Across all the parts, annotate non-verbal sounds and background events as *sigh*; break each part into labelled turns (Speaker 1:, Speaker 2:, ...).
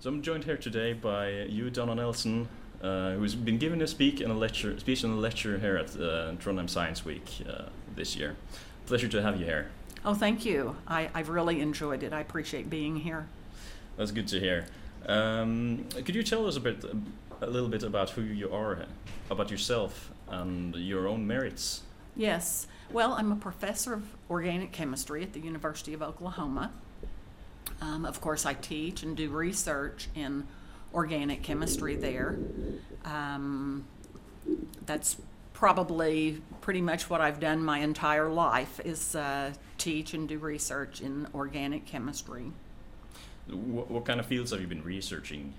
Speaker 1: So I'm joined here today by you, Donna Nelson, uh, who's been giving a speak in a lecture, speech in a lecture here at uh, Trondheim Science Week uh, this year. Pleasure to have you here.
Speaker 2: Oh, thank you. I, I've really enjoyed it. I appreciate being here.
Speaker 1: That's good to hear. Um, could you tell us a bit, a little bit about who you are, about yourself, and your own merits?
Speaker 2: Yes. Well, I'm a professor of organic chemistry at the University of Oklahoma. Um, of course, I teach and do research in organic chemistry there. Um, that's probably pretty much what I've done my entire life is uh, teach and do research in organic chemistry.
Speaker 1: What, what, kind of fields have you been researching?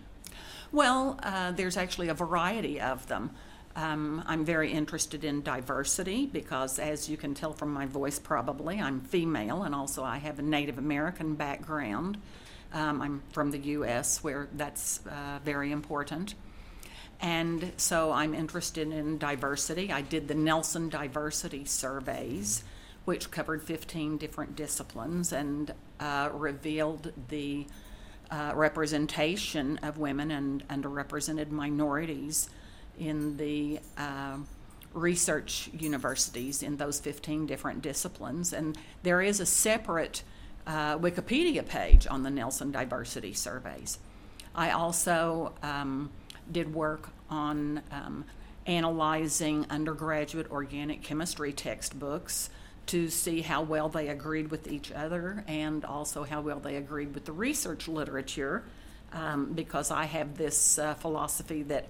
Speaker 2: Well, uh, there's actually a variety of them. Um, I'm very interested in diversity because, as you can tell from my voice, probably I'm female, and also I have a Native American background. Um, I'm from the U.S., where that's uh, very important. And so I'm interested in diversity. I did the Nelson Diversity Surveys, which covered 15 different disciplines and uh, revealed the uh, representation of women and underrepresented minorities in the uh, research universities in those 15 different disciplines. And there is a separate uh, Wikipedia page on the Nelson Diversity Surveys. I also um, did work on um, analyzing undergraduate organic chemistry textbooks to see how well they agreed with each other and also how well they agreed with the research literature um, because I have this uh, philosophy that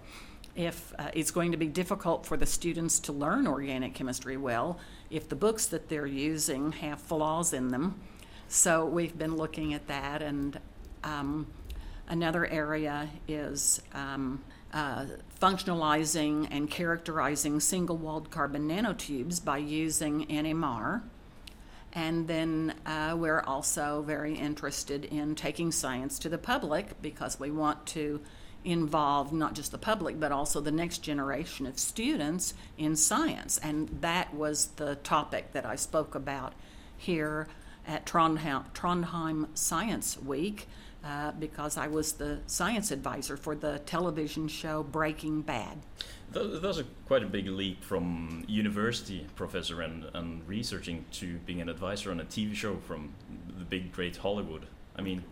Speaker 2: if uh, it's going to be difficult for the students to learn organic chemistry well if the books that they're using have flaws in them. So we've been looking at that, and um, another area is um, uh, functionalizing and characterizing single walled carbon nanotubes by using NMR. And then uh, we're also very interested in taking science to the public because we want to involve not just the public but also the next generation of students in science. And that was the topic that I spoke about here at Trondheim, Trondheim Science Week. Uh, because I was the science advisor for the television show Breaking Bad.
Speaker 1: That, was a, quite a big leap from university professor and, and researching to being an advisor on a TV show from the big, great Hollywood. I mean,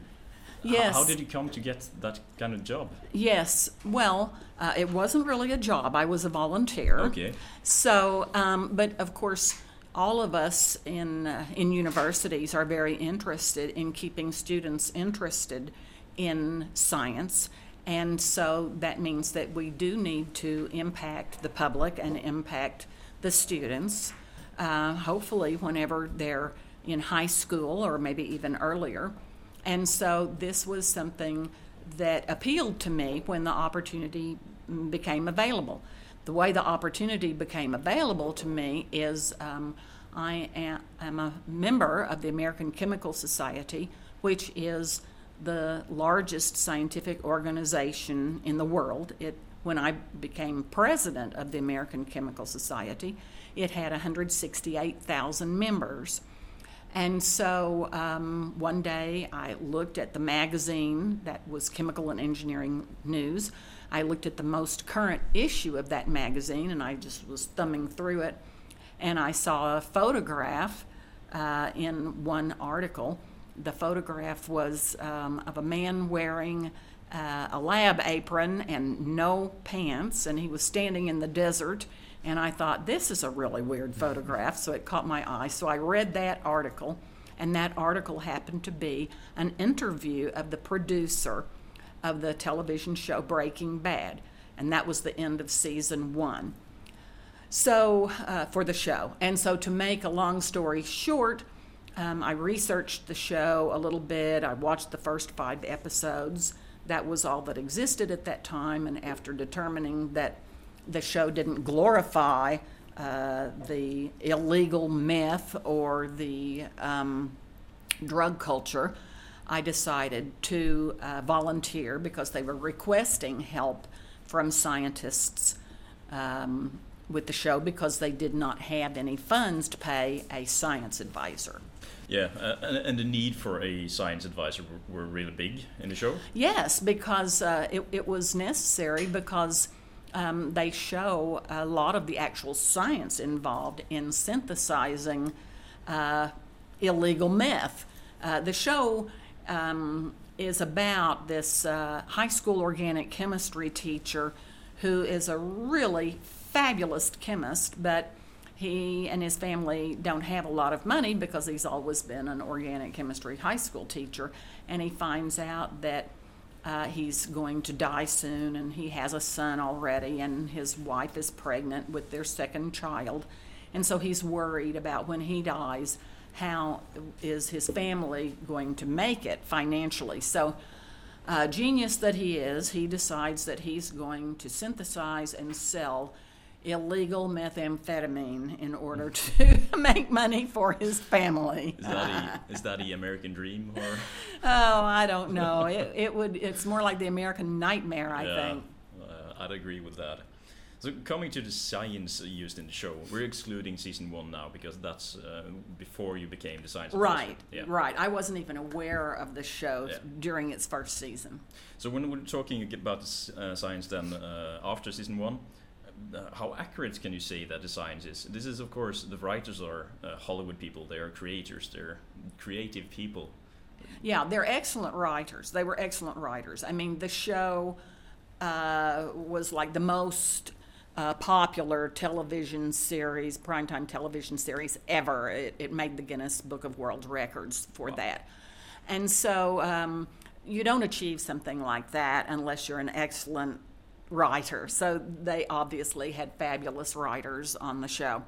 Speaker 2: Yes.
Speaker 1: How, how, did you come to get that kind of job?
Speaker 2: Yes. Well, uh, it wasn't really a job. I was a volunteer.
Speaker 1: Okay.
Speaker 2: So, um, but of course, all of us in uh, in universities are very interested in keeping students interested in science. And so that means that we do need to impact the public and impact the students, uh, hopefully, whenever they're in high school or maybe even earlier. And so this was something that appealed to me when the opportunity became available. The way the opportunity became available to me is um, I am, am a member of the American Chemical Society, which is the largest scientific organization in the world. It, when I became president of the American Chemical Society, it had 168,000 members. And so um, one day I looked at the magazine that was Chemical and Engineering News. I looked at the most current issue of that magazine and I just was thumbing through it. And I saw a photograph uh, in one article. The photograph was um, of a man wearing uh, a lab apron and no pants, and he was standing in the desert and I thought, this is a really weird photograph, so it caught my eye. So I read that article, and that article happened to be an interview of the producer of the television show Breaking Bad, and that was the end of season one. So, uh, for the show. And so, to make a long story short, um, I researched the show a little bit. I watched the first five episodes. That was all that existed at that time. And after determining that the show didn't glorify uh, the illegal meth or the um, drug culture, I decided to uh, volunteer because they were requesting help from scientists um, with the show because they did not have any funds to pay a science advisor.
Speaker 1: Yeah, uh, and, and the need for a science advisor were, were really big in the show.
Speaker 2: Yes, because uh, it, it was necessary because um, they show a lot of the actual science involved in synthesizing uh, illegal meth. Uh, the show um, is about this uh, high school organic chemistry teacher who is a really fabulous chemist, but he and his family don't have a lot of money because he's always been an organic chemistry high school teacher. And he finds out that uh, he's going to die soon, and he has a son already, and his wife is pregnant with their second child. And so he's worried about when he dies, how is his family going to make it financially? So, uh, genius that he is, he decides that he's going to synthesize and sell illegal methamphetamine in order *laughs* to make money for his family.
Speaker 1: Is that a, is that the American dream or? *laughs*
Speaker 2: Oh, I don't know. It, it would. It's more like the American nightmare, I
Speaker 1: yeah,
Speaker 2: think.
Speaker 1: Uh, I'd agree with that. So coming to the science used in the show, we're excluding season one now because that's uh, before you became the science.
Speaker 2: Right,
Speaker 1: Yeah.
Speaker 2: right. I wasn't even aware of the show
Speaker 1: Yeah.
Speaker 2: during its first season.
Speaker 1: So when we're talking about the uh, science, then uh, after season one, uh, how accurate can you say that the science is? This is, of course, the writers are uh, Hollywood people. They are creators. They're creative people.
Speaker 2: Yeah, they're excellent writers. They were excellent writers. I mean, the show uh, was like the most uh, popular television series, primetime television series ever. It, it made the Guinness Book of World Records for
Speaker 1: Wow.
Speaker 2: that. And so um, you don't achieve something like that unless you're an excellent writer. So they obviously had fabulous writers on the show.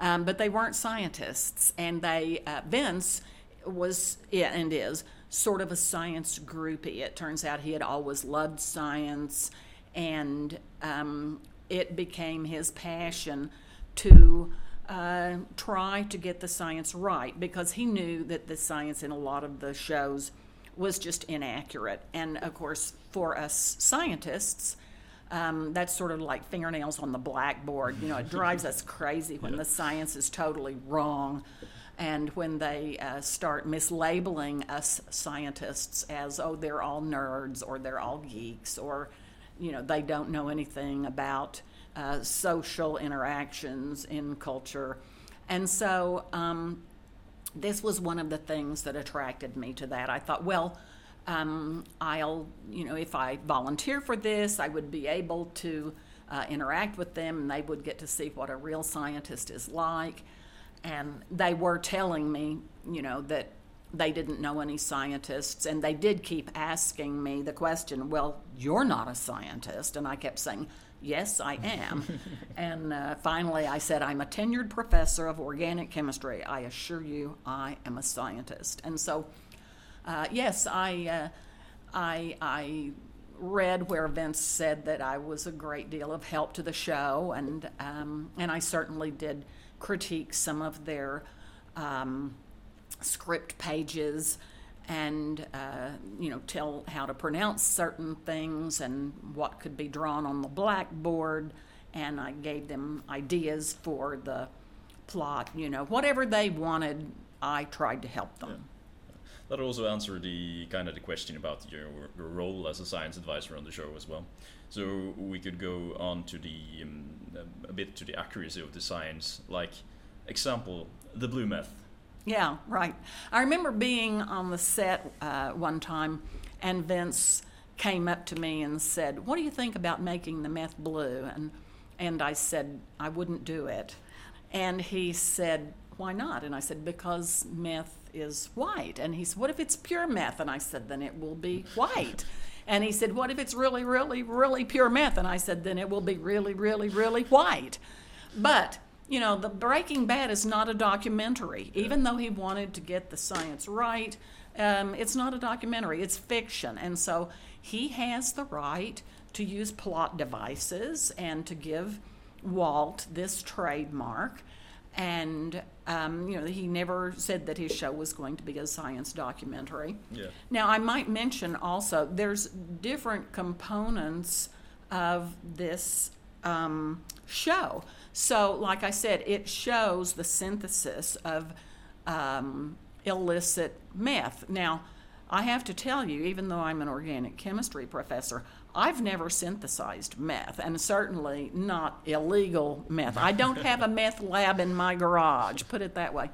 Speaker 2: Um, but they weren't scientists, and they uh, Vince was yeah, and is sort of a science groupie. It turns out he had always loved science, and um, it became his passion to uh, try to get the science right because he knew that the science in a lot of the shows was just inaccurate. And of course, for us scientists, um, that's sort of like fingernails on the blackboard. You know, it drives us *laughs* crazy when the science is totally wrong and when they uh, start mislabeling us scientists as, oh, they're all nerds or they're all geeks or, you know, they don't know anything about uh, social interactions in culture. And so, um, this was one of the things that attracted me to that. I thought, well, um, I'll, you know, if I volunteer for this, I would be able to uh, interact with them and they would get to see what a real scientist is like. And they were telling me, you know, that they didn't know any scientists and they did keep asking me the question, well, you're not a scientist. And I kept saying, yes, I am. *laughs* and uh, finally I said, I'm a tenured professor of organic chemistry. I assure you, I am a scientist. And so, uh, yes, I, uh, I, I read where Vince said that I was a great deal of help to the show, and um, and I certainly did critique some of their um, script pages and uh, you know tell how to pronounce certain things and what could be drawn on the blackboard and i gave them ideas for the plot you know. Whatever they wanted i tried to help them
Speaker 1: That also answered the kind of the question about your, your role as a science advisor on the show as well. So we could go on to the um, a bit to the accuracy of the science. Like example, the blue meth.
Speaker 2: Yeah, right. I remember being on the set uh, one time, and Vince came up to me and said, "What do you think about making the meth blue?" And and I said, "I wouldn't do it." And he said, "Why not?" And I said, "Because meth is white." And he said, "What if it's pure meth?" And I said, "Then it will be white." And he said, "What if it's really, really, really pure meth?" And I said, "Then it will be really, really, really white." But you know, the Breaking Bad is not a documentary. Even though he wanted to get the science right, um, it's not a documentary. It's fiction, and so he has the right to use plot devices and to give Walt this trademark. And um, you know, he never said that his show was going to be a science documentary.
Speaker 1: Yeah.
Speaker 2: Now, I might mention also there's different components of this um, show. So, like I said, it shows the synthesis of um, illicit meth. Now, I have to tell you, even though I'm an organic chemistry professor, I've never synthesized meth, and certainly not illegal meth. I don't have a meth lab in my garage, put it that way.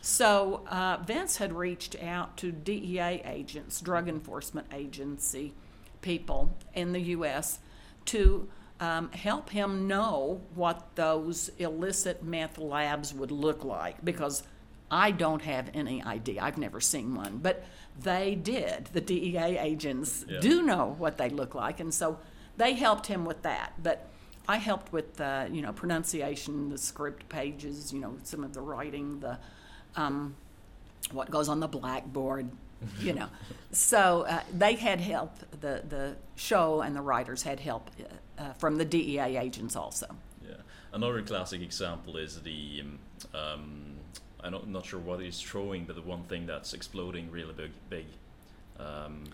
Speaker 2: So uh, Vince had reached out to DEA agents, Drug Enforcement Agency people in the U.S., to um, help him know what those illicit meth labs would look like because I don't have any idea. I've never seen one. But they did. The DEA agents
Speaker 1: Yeah.
Speaker 2: do know what they look like. And so they helped him with that. But I helped with, uh, you know, pronunciation, the script pages, you know, some of the writing, the um, what goes on the blackboard, *laughs* you know. so uh, they had help. The the show and the writers had help uh, uh, from the DEA agents also.
Speaker 1: Yeah. Another classic example is the um, um, I'm not, not sure what he's throwing, but the one thing that's exploding really big. big. Um,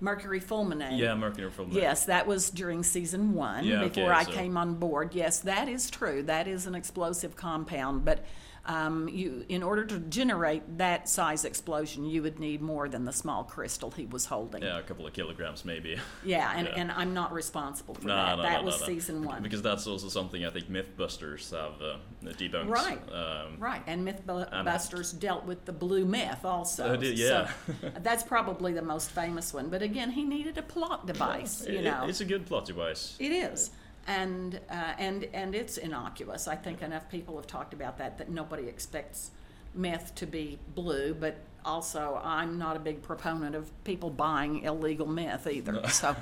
Speaker 2: Mercury fulminate.
Speaker 1: yeah, mercury from
Speaker 2: Yes, that was during season one
Speaker 1: Yeah,
Speaker 2: before
Speaker 1: okay,
Speaker 2: I
Speaker 1: so-
Speaker 2: came on board. Yes, that is true. That is an explosive compound, but um, you, in order to generate that size explosion, you would need more than the small crystal he was holding.
Speaker 1: Yeah, a couple of kilograms maybe.
Speaker 2: Yeah, and, *laughs*
Speaker 1: Yeah.
Speaker 2: and I'm not responsible for
Speaker 1: No,
Speaker 2: that.
Speaker 1: no,
Speaker 2: that
Speaker 1: no,
Speaker 2: was season one.
Speaker 1: Because that's also something I think MythBusters have uh, debunked.
Speaker 2: Right.
Speaker 1: Um,
Speaker 2: Right, and
Speaker 1: And-
Speaker 2: MythBusters dealt with the blue myth also.
Speaker 1: Oh, did- yeah.
Speaker 2: So *laughs* that's probably the most famous one. But again, he needed a plot device, you
Speaker 1: it-
Speaker 2: know.
Speaker 1: It's a good plot device.
Speaker 2: It is, and uh, and and it's innocuous. I think enough people have talked about that that nobody expects meth to be blue, but also I'm not a big proponent of people buying illegal meth either. So,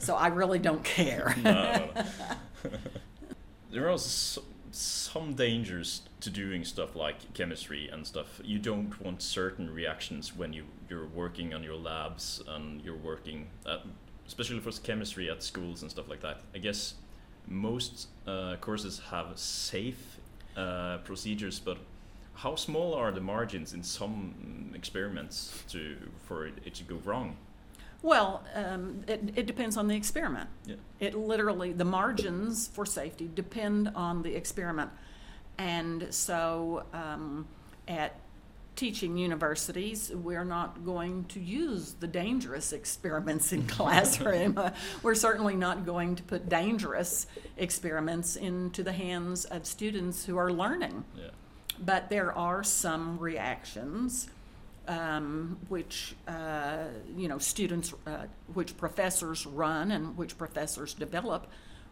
Speaker 2: so I really don't care.
Speaker 1: no, *laughs* no, no. there are some dangers to doing stuff like chemistry and stuff. You don't want certain reactions when you you're working on your labs and you're working, at, especially for chemistry at schools and stuff like that. I guess most uh, courses have safe uh, procedures, but how small are the margins in some experiments to for it, it to go wrong?
Speaker 2: Well, um, it, it depends on the experiment.
Speaker 1: Yeah.
Speaker 2: It literally, the margins for safety depend on the experiment. And so um, at teaching universities, we're not going to use the dangerous experiments in *laughs* classroom. We're certainly not going to put dangerous experiments into the hands of students who are learning.
Speaker 1: Yeah.
Speaker 2: But there are some reactions um, which uh, you know students, uh, which professors run and which professors develop,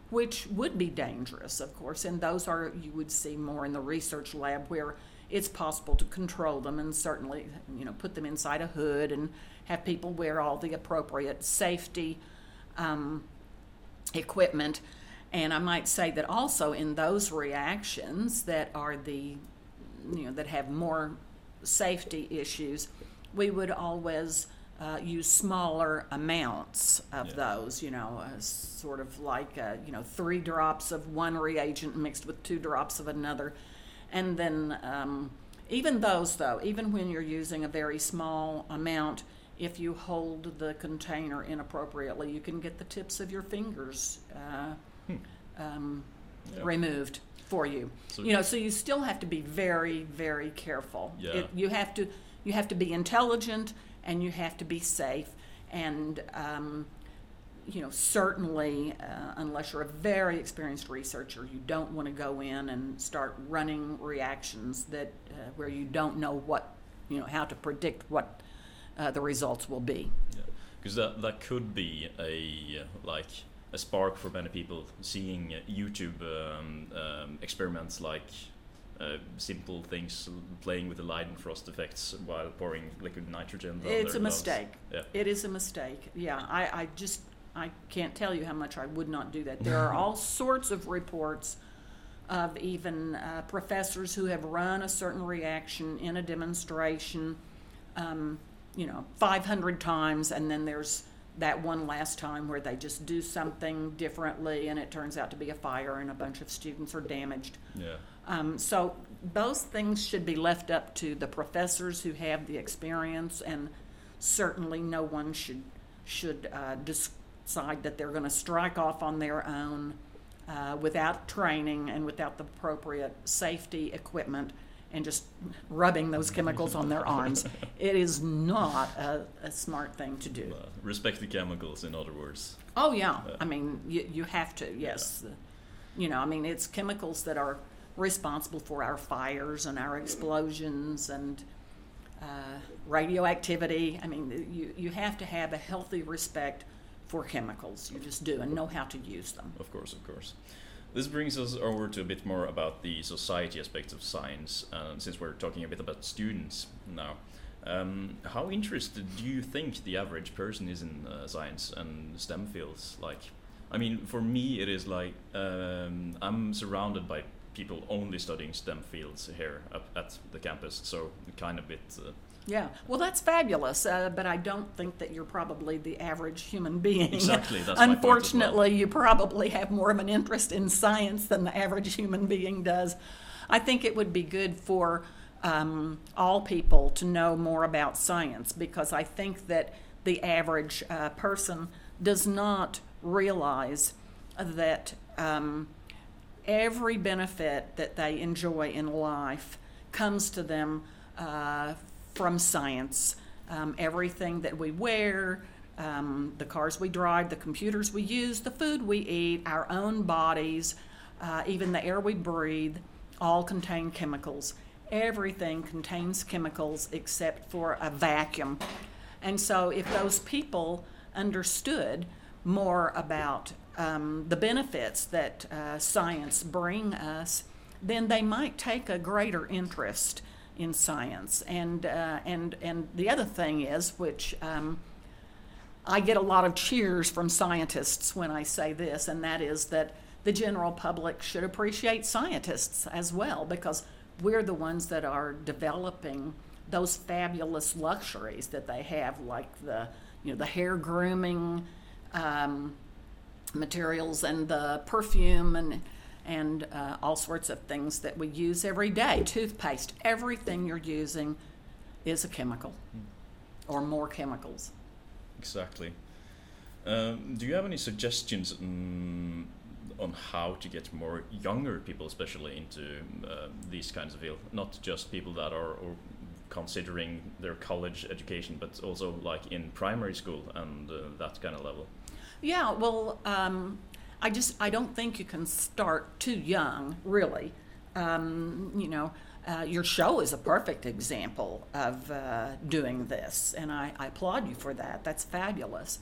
Speaker 2: which would be dangerous, of course. And those are you would see more in the research lab where it's possible to control them and certainly you know put them inside a hood and have people wear all the appropriate safety um, equipment. And I might say that also in those reactions that are the, you know, that have more safety issues, we would always uh, use smaller amounts of
Speaker 1: Yeah.
Speaker 2: those, you know, uh, sort of like, uh, you know, three drops of one reagent mixed with two drops of another. And then, um, even those, though, even when you're using a very small amount, if you hold the container inappropriately, you can get the tips of your fingers uh, um,
Speaker 1: Yeah.
Speaker 2: removed for you.
Speaker 1: So-
Speaker 2: you know, so you still have to be very, very careful.
Speaker 1: Yeah.
Speaker 2: It, you have to, you have to be intelligent, and you have to be safe, and um, you know, certainly, uh, unless you're a very experienced researcher, you don't want to go in and start running reactions that uh, where you don't know what, you know, how to predict what uh, the results will be.
Speaker 1: because that that could be a uh, like a spark for many people seeing uh, YouTube um, um, experiments like uh, simple things playing with the Leidenfrost effects while pouring liquid nitrogen.
Speaker 2: It's a
Speaker 1: gloves.
Speaker 2: mistake.
Speaker 1: Yeah.
Speaker 2: It is a mistake. Yeah, I, I just I can't tell you how much I would not do that. There are all *laughs* sorts of reports of even uh, professors who have run a certain reaction in a demonstration, um, you know, 500 times, and then there's that one last time where they just do something differently, and it turns out to be a fire, and a bunch of students are damaged.
Speaker 1: Yeah.
Speaker 2: Um, so those things should be left up to the professors who have the experience, and certainly no one should should uh, decide that they're going to strike off on their own uh, without training and without the appropriate safety equipment and just rubbing those chemicals on their arms. *laughs* It is not a, a smart thing to do.
Speaker 1: Uh, respect the chemicals, in other words.
Speaker 2: Oh yeah, I mean you you have to yes, you know I mean it's chemicals that are responsible for our fires and our explosions and uh, radioactivity. I mean you you have to have a healthy respect for chemicals. You just do and know how to use them.
Speaker 1: Of course, of course. This brings us over to a bit more about the society aspects of science, uh, since we're talking a bit about students now. Um, how interested do you think the average person is in uh, science and STEM fields? Like, I mean, for me, it is like um, I'm surrounded by people only studying STEM fields here up at the campus, so kind of bit. Uh,
Speaker 2: yeah, well, that's fabulous, uh, but I don't think that you're probably the average human being.
Speaker 1: Exactly, that's point well.
Speaker 2: Unfortunately, you probably have more of an interest in science than the average human being does. I think it would be good for um, all people to know more about science because I think that the average uh, person does not realize that um, every benefit that they enjoy in life comes to them uh, from science. Um, everything that we wear, um, the cars we drive, the computers we use, the food we eat, our own bodies, uh, even the air we breathe, all contain chemicals. Everything contains chemicals except for a vacuum. And so, if those people understood more about um, the benefits that uh, science bring us, then they might take a greater interest in science. And uh, and and the other thing is, which um, I get a lot of cheers from scientists when I say this, and that is that the general public should appreciate scientists as well because we're the ones that are developing those fabulous luxuries that they have, like the you know the hair grooming um, materials and the perfume and and uh, all sorts of things that we use every day. Toothpaste, everything you're using is a chemical or more chemicals.
Speaker 1: Exactly. Um, do you have any suggestions mm, on how to get more younger people, especially into uh, these kinds of field? Not just people that are or considering their college education, but also like in primary school and uh, that kind of level.
Speaker 2: Yeah, well, um, I just I don't think you can start too young, really. Um, you know, uh, your show is a perfect example of uh, doing this, and I, I, applaud you for that. That's fabulous.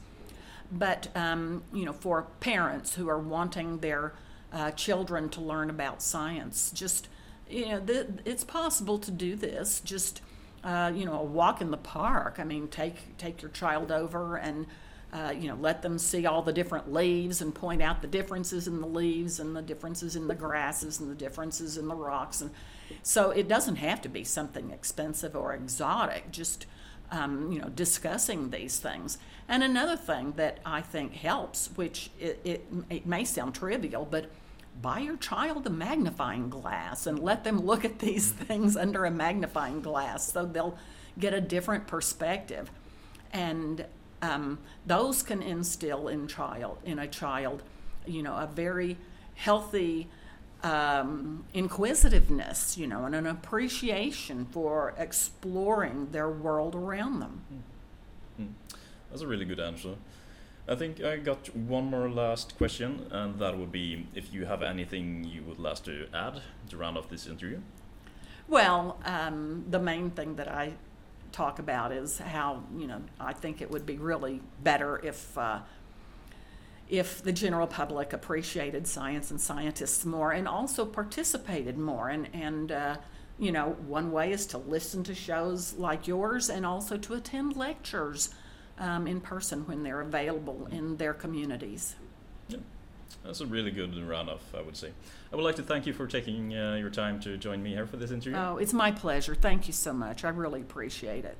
Speaker 2: But um, you know, for parents who are wanting their uh, children to learn about science, just you know, th- it's possible to do this. Just uh, you know, a walk in the park. I mean, take take your child over and uh, you know, let them see all the different leaves and point out the differences in the leaves and the differences in the grasses and the differences in the rocks. And so it doesn't have to be something expensive or exotic, just, um, you know, discussing these things. And another thing that I think helps, which it, it, it may sound trivial, but buy your child a magnifying glass and let them look at these *laughs* things under a magnifying glass so they'll get a different perspective. And um, those can instill in child in a child, you know, a very healthy um, inquisitiveness, you know, and an appreciation for exploring their world around them.
Speaker 1: Mm. That's a really good answer. I think I got one more last question, and that would be if you have anything you would like to add to round off this interview.
Speaker 2: Well, um, the main thing that I talk about is how you know I think it would be really better if uh, if the general public appreciated science and scientists more and also participated more and and uh, you know one way is to listen to shows like yours and also to attend lectures um, in person when they're available in their communities.
Speaker 1: That's a really good round off, I would say. I would like to thank you for taking uh, your time to join me here for this interview.
Speaker 2: Oh, it's my pleasure. Thank you so much. I really appreciate it.